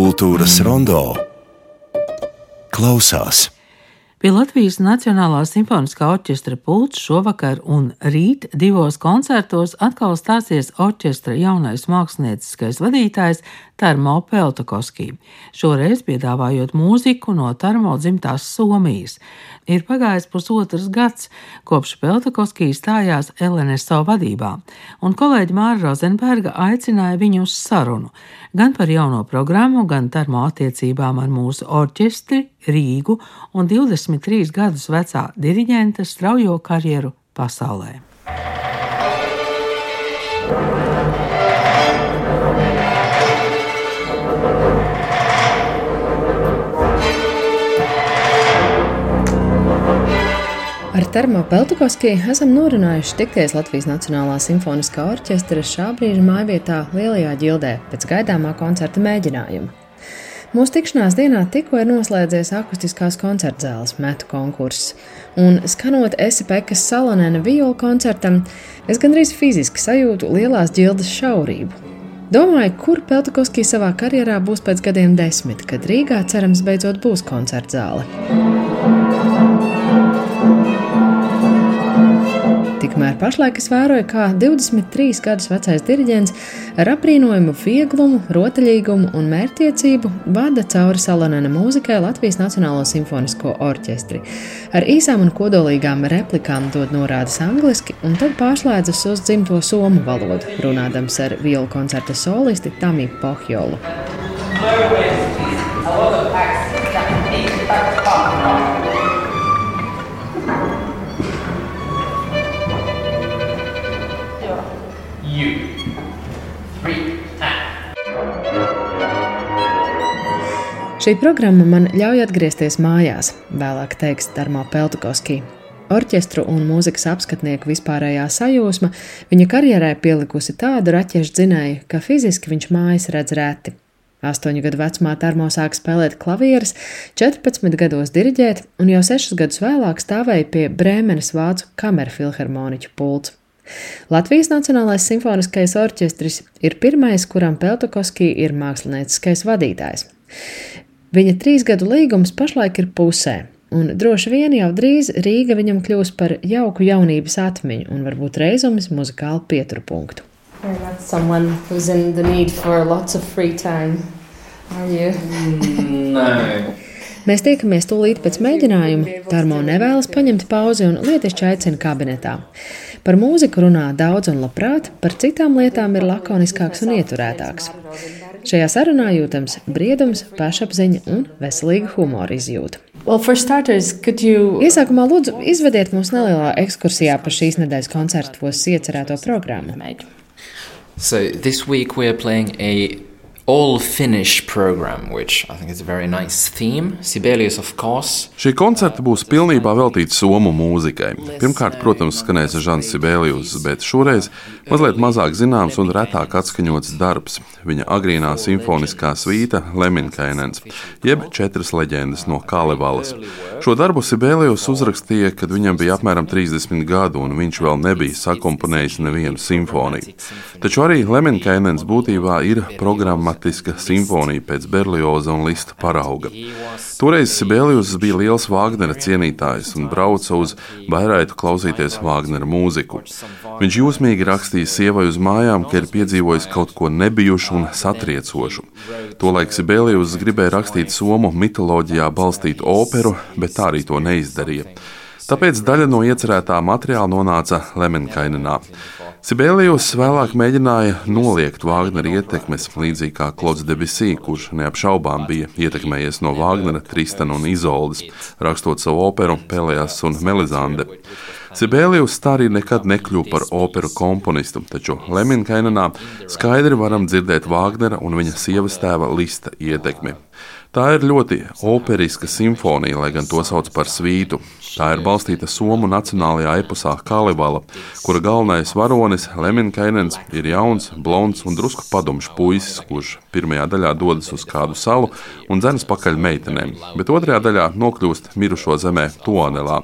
Kultūras rondo klausās. Pie Latvijas Nacionālā simfoniskā orķestra pults šovakar un rīt divos koncertos atkal stāsies orķestra jaunais mākslinieckais vadītājs Tarmo Peltokoskī, šoreiz piedāvājot mūziku no Tarmo dzimtās Somijas. Ir pagājis pusotrs gads, kopš Peltokoskī stājās LNSO vadībā, un kolēģi Māra Rozenberga aicināja viņu uz sarunu gan par jauno programmu, gan Tarmo attiecībām ar mūsu orķestri, Rīgu un 23 gadus vecā diriģenta straujo karjeru pasaulē. Ar Termo Peltukovski esam norunājuši tikties Latvijas Nacionālā simfoniskā orķestra šā brīža mājvietā Lielajā ģildē pēc gaidāmā koncerta mēģinājuma. Mūsu tikšanās dienā tikko ir noslēdzies akustiskās koncertzāles metu konkurss, un skanot Esi Pekas Salonēna viola koncertam, es gandrīz fiziski sajūtu lielās ģildes šaurību. Domāju, kur Peltukovski savā karjerā būs pēc gadiem desmit, kad Rīgā cerams beidzot būs koncertzāle. Tikmēr pašlaik es vēroju, kā 23 gadus vecais diriģents ar aprīnojumu vieglumu, rotaļīgumu un mērķtiecību vada cauri Salanēna mūzikai Latvijas Nacionālo simfonisko orķestri. Ar īsām un kodolīgām replikām dod norādes angliski, un tad pārslēdzas uz dzimto somu valodu, runādams ar violu koncerta solisti Tamī Pohjolu. Šī programma man ļauj atgriezties mājās, vēlāk teiks Darmo Peltukovski. Orķestru un mūzikas apskatnieku vispārējā sajūsma viņa karjerē pielikusi tādu raķešu dzinēju, ka fiziski viņš mājas redz reti. Astoņu gadu vecumā Tarmo sāka spēlēt klavierus, 14 gados diriģēt, un jau 6 gadus vēlāk stāvēja pie Brēmenes vācu kameru filharmoniķu pults. Latvijas Nacionālais simfoniskais orķestris ir pirmais, kuram Peltokoski ir mākslinieckais vadītājs. Viņa trīs gadu līgums pašlaik ir pusē, un droši vien jau drīz Rīga viņam kļūs par jauku jaunības atmiņu un varbūt reizumis muzikālu pieturpunktu. Mēs tiekamies tūlīt pēc mēģinājuma. Tarmo nevēlas paņemt pauzi un lietišķi aicina kabinetā. Par mūziku runā daudz un labprāt, par citām lietām ir lakoniskāks un ieturētāks. Šajā sarunā jūtams briedums, pašapziņa un veselīga humora izjūta. Well, starters, you... Iesākumā lūdzu izvediet mūs nelielā ekskursijā par šīs nedēļas koncertos iecerēto programmu. So this week we are playing a all Finnish program, which I think is a very nice theme. Sibelius, of course. Šī koncerta būs pilnībā veltīta somu mūzikai. Pirmkārt, protams, skanēs Žants Sibelius, bet šoreiz mazliet mazāk zināms un retāk atskaņots darbs. Viņa agrīnā simfoniskā svīta Leminkainens, jeb četras leģendas no Kalevalas. Šo darbu Sibelius uzrakstīja, kad viņam bija apmēram 30 gadu, un viņš vēl nebija sakomponējis nevienu simfoniju. Taču arī Leminkainens būtībā ir programma dramatiska simfonija pēc Berlioza un Lista parauga. Toreiz Sibelius bija liels Vāgnera cienītājs un brauca uz Bairaitu klausīties Vāgnera mūziku. Viņš jūsmīgi rakstīja sievai uz mājām, ka ir piedzīvojis kaut ko nebijušu un satriecošu. Tolaik Sibelius gribēja rakstīt somu mitoloģijā balstītu operu, bet tā arī to neizdarīja. Tāpēc daļa no iecerētā materiāla nonāca Lemenkainenā. Sibēlijus vēlāk mēģināja noliegt Vāgnera ietekmes, līdzīgi kā Klods Debesī, kurš neapšaubām bija ietekmējies no Vāgnera, Tristana un Izoldes, rakstot savu operu Pelējas un Melizande. Sibēlijus tā arī nekad nekļuva par operu komponistu, taču Leminkainenā skaidri varam dzirdēt Vāgnera un viņa sievas tēva Lista ietekmi. Tā ir ļoti operiska simfonija, lai gan to sauc par svītu. Tā ir balstīta Somu nacionālajā eposā Kalivala, kura galvenais varonis Leminkainens ir jauns, blonds un drusku padomšs puisis, kurš pirmajā daļā dodas uz kādu salu un dzenas pakaļ meitenēm, bet otrajā daļā nokļūst mirušo zemē Tuanelā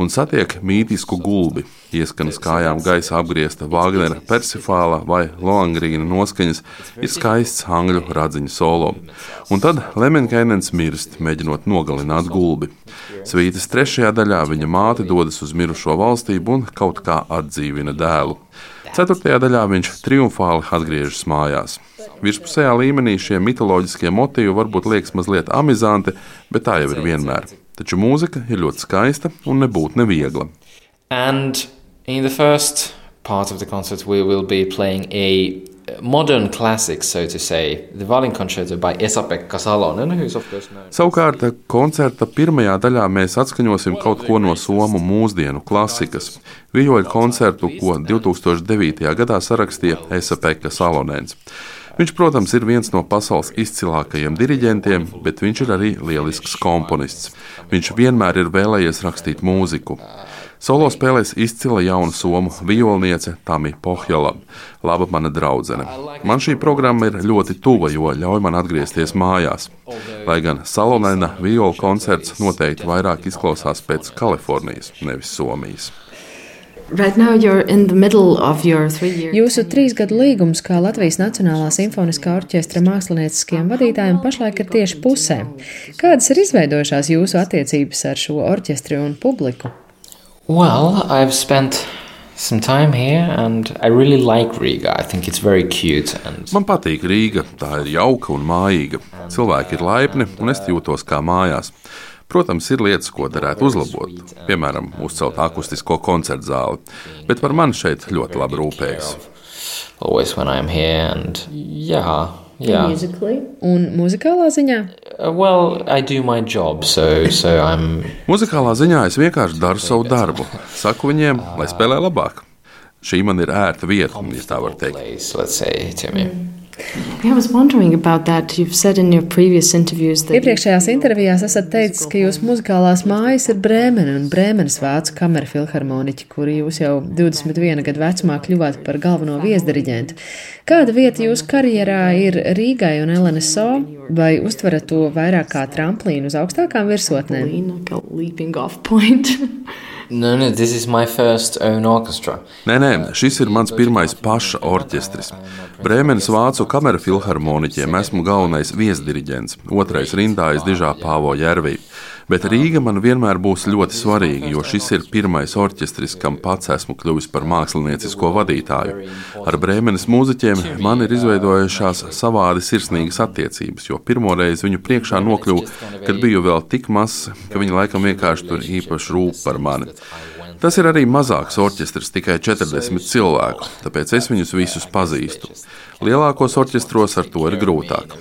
un satiek mītisku gulbi. Ieskanas kājām gaisa apgriezta Wagnera, Persifāla vai Loangrīna noskaņas ir skaists angļu radziņu solo. Un tad Lemenkainens mirst, mēģinot nogalināt gulbi. Svītas trešajā daļā viņa māte dodas uz mirušo valstību un kaut kā atdzīvina dēlu. Ceturtajā daļā viņš triumfāli atgriežas mājās. Virspusējā līmenī šie mitoloģiskie motīvi varbūt liekas mazliet amizanti, bet tā jau ir vienmēr. Taču mūzika ir ļoti skaista un nebūtu neviegla. And in the first part of the concert, we will be playing a modern classic, so to say, the violin concerto by Esa-Pekka Salonen, who's of course known. Savukārt, koncerta pirmajā daļā mēs atskaņosim kaut ko no somu mūsdienu klasikas - vijoļu koncertu, ko 2009. gadā sarakstīja Esa-Pekka Salonens. Viņš, protams, ir viens no pasaules izcilākajiem diriģentiem, bet viņš ir arī lielisks komponists. Viņš vienmēr ir vēlējies rakstīt mūziku. Solo spēlēs izcila jauna somu violniece Tamija Pohjala, laba mana draudzene. Man šī programma ir ļoti tuva, jo ļauj man atgriezties mājās. Lai gan Salonēna viola koncerts noteikti vairāk izklausās pēc Kalifornijas, nevis Somijas. Right Jūsu trīs gadu līgums kā Latvijas Nacionālā simfoniskā orķestra mākslinieciskajiem vadītājiem pašlaik ir tieši pusē. Kādas ir izveidojušās jūsu attiecības ar šo orķestri un publiku? Well, I've spent some time here and I really like Riga. I think it's very cute. And... Man patīk Rīga. Tā ir jauka un mājīga. Cilvēki ir laipni un es jūtos kā mājās. Protams, ir lietas, ko varētu uzlabot, piemēram, uzcelt akustisko koncertu zāli, bet par mani šeit ļoti labi rūpējas. Always when I'm here and yeah. Yeah. Musically? Un muzikālā ziņā? Uh, well, I do my job, so, so I'm... Muzikālā ziņā es vienkārši daru savu darbu. Saku viņiem, lai spēlē labāk. Šī man ir ērta vieta, ja tā var teikt. Place, Iepriekšējās intervijās esat teicis, ka jūsu muzikālās mājas ir Brēmene un Brēmenes vācu kamera filharmoniķi, kuri jūs jau 21 gadu vecumā kļuvāt par galveno viesdiriģentu. Kāda vieta jūsu karjerā ir Rīgai un LNSO, vai uztverat to vairāk kā tramplīnu uz augstākām virsotnēm? No, no. Nē, nē, šis ir mans pirmais paša orķestris. Brēmenes vācu kamera filharmoniķiem esmu galvenais viesdiriģents, otrais rindā aiz dižā Pāvo Jērvī. Bet Rīga man vienmēr būs ļoti svarīga, jo šis ir pirmais orķestris, kam pats esmu kļuvis par māksliniecisko vadītāju. Ar brēmenes mūziķiem man ir izveidojušās savādi sirsnīgas attiecības, jo pirmoreiz viņu priekšā nokļuvu, kad biju vēl tik mazs, ka viņi laikam vienkārši tur īpaši rūp par mani. Tas ir arī mazāks orķestris, tikai 40 cilvēku, tāpēc es viņus visus pazīstu. Lielākos orķestros ar to ir grūtāk.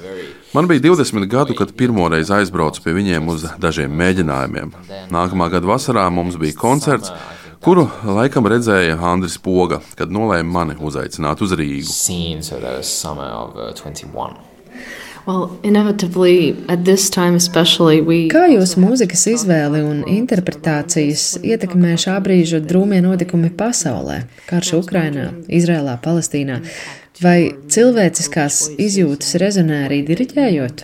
Man bija 20 gadu, kad pirmoreiz aizbraucu pie viņiem uz dažiem mēģinājumiem. Nākamā gada vasarā mums bija koncerts, kuru laikam redzēja Andris Poga, kad nolēma mani uzaicināt uz Rīgu. We... Kā jūsu mūzikas izvēle un interpretācijas ietekmē šā brīža drūmie notikumi pasaulē? Karš Ukrainā, Izrēlā, Palestīnā. Vai cilvēciskās izjūtas rezonē arī diriģējot?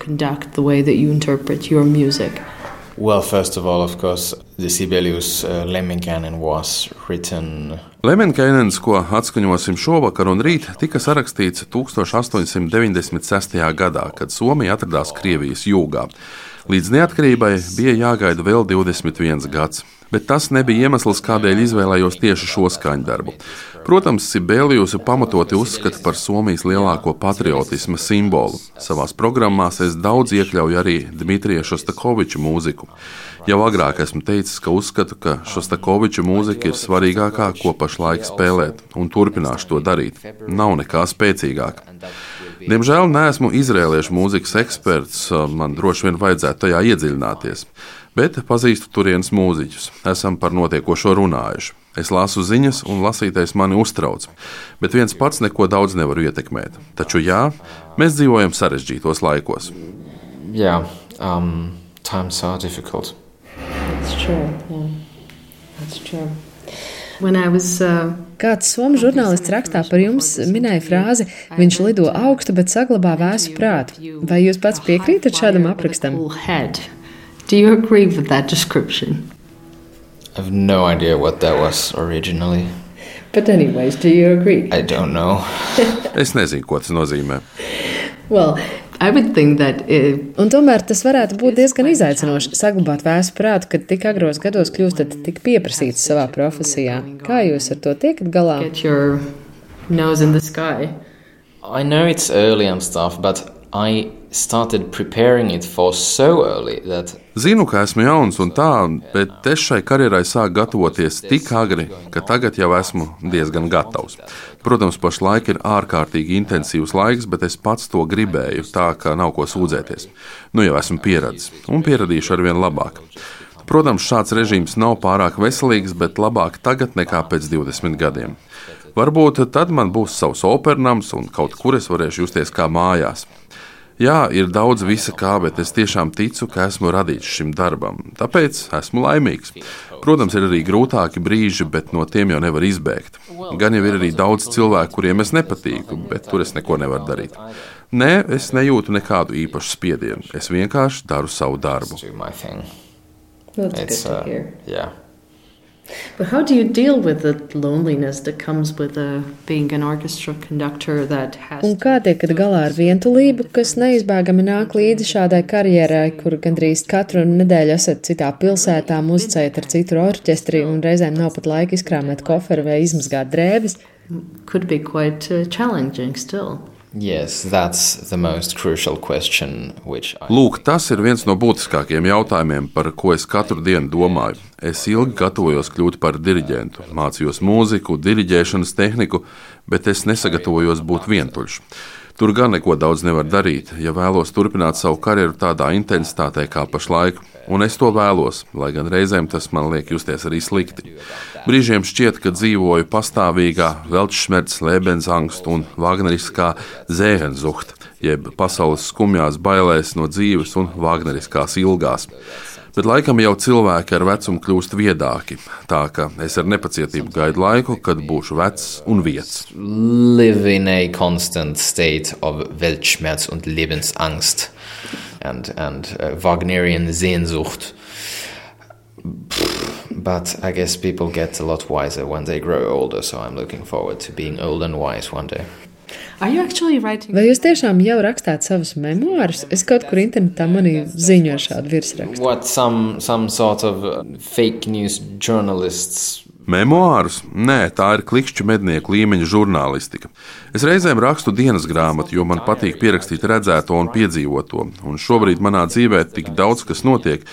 Well, first of all, of course, the Sibelius uh, Lemminkäinen was written. Lemminkäinens, ko atskaņosim šovakar un rīt, tika sarakstīts 1896. gadā, kad Somija atradās Krievijas jūgā. Līdz neatkarībai bija jāgaida vēl 21 gads bet tas nebija iemesls, kādēļ izvēlējos tieši šo skaņdarbu. Protams, Sibēlijus pamatoti uzskata par Somijas lielāko patriotisma simbolu. Savās programmās es daudz iekļauju arī Dmitrija Šostakoviča mūziku. Jau agrāk esmu teicis, ka uzskatu, ka Šostakoviča mūzika ir svarīgākā, ko pašlaik spēlēt, un turpināšu to darīt. Nav nekā spēcīgāka. Diemžēl neesmu izrēliešu mūzikas eksperts, man droši vien vajadzētu tajā iedziļināties bet pazīstu turienes mūziķus. Esam par notiekošo runājuši. Es lasu ziņas, un lasītais mani uztrauc, bet viens pats neko daudz nevaru ietekmēt. Taču jā, mēs dzīvojam sarežģītos laikos. Jā, um, times are difficult. That's true. Yeah. That's true. Was, uh, Kāds somu žurnālists rakstā par jums minēja frāzi: Viņš lido augstu, bet saglabā vēsu prātu. Vai jūs pats piekrītat šādam aprakstam? Do you agree with that description? I have no idea what that was originally. But anyways, do you agree? I don't know. Es nezinu, ko tas nozīmē. Well, that, uh, Un tomēr tas varētu būt diezgan izaicinoši saglabāt vēsu prātu, kad tik agros gados kļūstat tik pieprasīts savā profesijā. Kā jūs ar to tiekat galā? I know it's early and stuff, but I so that Zinu, ka esmu jauns un tā, bet es šai karjerai sāku gatavoties tik agri, ka tagad jau esmu diezgan gatavs. Protams, pašlaik ir ārkārtīgi intensīvs laiks, bet es pats to gribēju, tā ka nav ko sūdzēties. Nu jau esmu pieradis un pieradīšu ar vien labāk. Protams, šāds režīms nav pārāk veselīgs, bet labāk tagad nekā pēc 20 gadiem. Varbūt tad man būs savs opernams un kaut kur es varēšu justies kā mājās. Jā, ir daudz visa kā, bet es tiešām ticu, ka esmu radīts šim darbam. Tāpēc esmu laimīgs. Protams, ir arī grūtāki brīži, bet no tiem jau nevar izbēgt. Gan jau ir arī daudz cilvēku, kuriem es nepatīku, bet tur es neko nevaru darīt. Nē, es nejūtu nekādu īpašu spiedienu. Es vienkārši daru savu darbu. Uh, yeah. But how do you deal with the loneliness that comes with uh, being an orchestra conductor that has Un kā tiekat galā ar vientulību, kas neizbēgami nāk līdzi šādai karjerai, kur gandrīz katru nedēļu esat citā pilsētā, muzicējat ar citu orķestri un reizēm nav pat laika izkrāmēt koferu vai izmazgāt drēbes? Could be quite uh, challenging still. Yes, I... Lūk, tas ir viens no būtiskākajiem jautājumiem, par ko es katru dienu domāju. Es ilgi gatavojos kļūt par diriģentu, mācījos mūziku, diriģēšanas tehniku, bet es nesagatavojos būt vientuļš. Tur gan neko daudz nevar darīt, ja vēlos turpināt savu karjeru tādā intensitātē kā pašlaik un es to vēlos, lai gan reizēm tas man liek justies arī slikti. Brīžiem šķiet, ka dzīvoju pastāvīgā Veltšmerts, Lebensangst un Wagneriskā zēhenzucht, jeb pasaules skumjās bailēs no dzīves un Wagneriskās ilgās. Bet laikam jau cilvēki ar vecumu kļūst viedāki. Tā ka es ar nepacietību gaidu laiku, kad būšu vecs un vietas. Live in a constant state of Weltschmerz und Lebensangst and and uh, Wagnerian Sehnsucht. But I guess people get a lot wiser when they grow older, so I'm looking forward to being old and wise one day. Vai jūs tiešām jau rakstāt savus memoārus? Es kaut kur internetā manī ziņoju šādu virsrakstu. What some, some sort of uh, fake news journalists Memoārus? Nē, tā ir klikšķu mednieku līmeņa žurnālistika. Es reizēm rakstu dienas grāmatu, jo man patīk pierakstīt redzēto un piedzīvoto, un šobrīd manā dzīvē tik daudz kas notiek.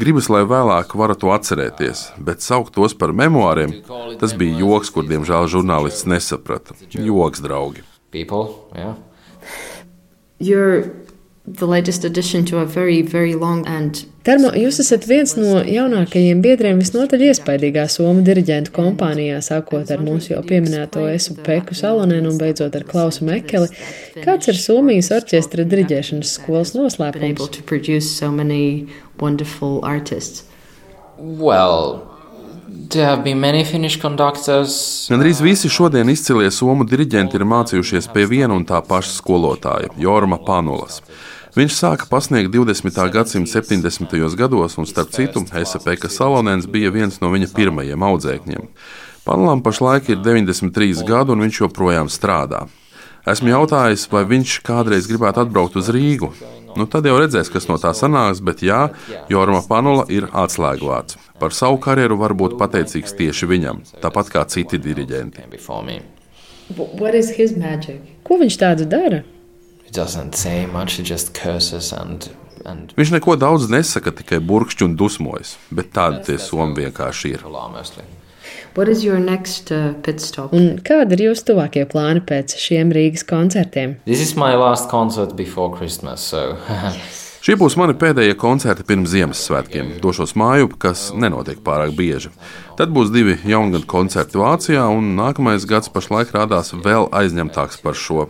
Gribas, lai vēlāk varu to atcerēties, bet saukt tos par memoāriem, tas bija joks, kur diemžēl žurnālists nesaprata. Joks, draugi. People, yeah. You're Very, very and... Termo, jūs esat viens no jaunākajiem biedriem visnotaļ iespaidīgā somu diriģentu kompānijā, sākot ar mūsu jau pieminēto Esu Peku Salonēnu un beidzot ar Klausu Mekeli. Kāds ir Somijas orķestra diriģēšanas skolas noslēpums? Well, Gandrīz visi šodien izcilie somu diriģenti ir mācījušies pie viena un tā paša skolotāja, Jorma Panulas. Viņš sāka pasniegt 20. gadsimta 70. gados, un starp citu, Esapeka Salonēns bija viens no viņa pirmajiem audzēkņiem. Panulam pašlaik ir 93 gadi, un viņš joprojām strādā. Esmu jautājis, vai viņš kādreiz gribētu atbraukt uz Rīgu. Nu, tad jau redzēs, kas no tā sanāks, bet jā, Jorma Panula ir atslēgvārds. Par savu karjeru var būt pateicīgs tieši viņam, tāpat kā citi diriģenti. Ko viņš tādu dara? And, and Viņš neko daudz nesaka, tikai burkšķi un dusmojas, bet tādi tie somi vienkārši ir. Next, uh, un kādi ir jūsu tuvākie plāni pēc šiem Rīgas koncertiem? Christmas, so. Šie būs mani pēdējie koncerti pirms Ziemassvētkiem. Došos māju, kas nenotiek pārāk bieži. Tad būs divi jaungada koncerti Vācijā, un nākamais gads pašlaik rādās vēl aizņemtāks par šo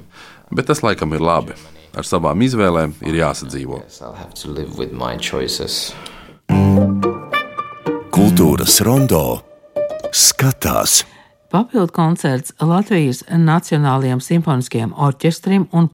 bet tas laikam ir labi. Ar savām izvēlēm ir jāsadzīvo. Kultūras rondo skatās. Papildu koncerts Latvijas Nacionālajiem simfoniskajiem orķestrim un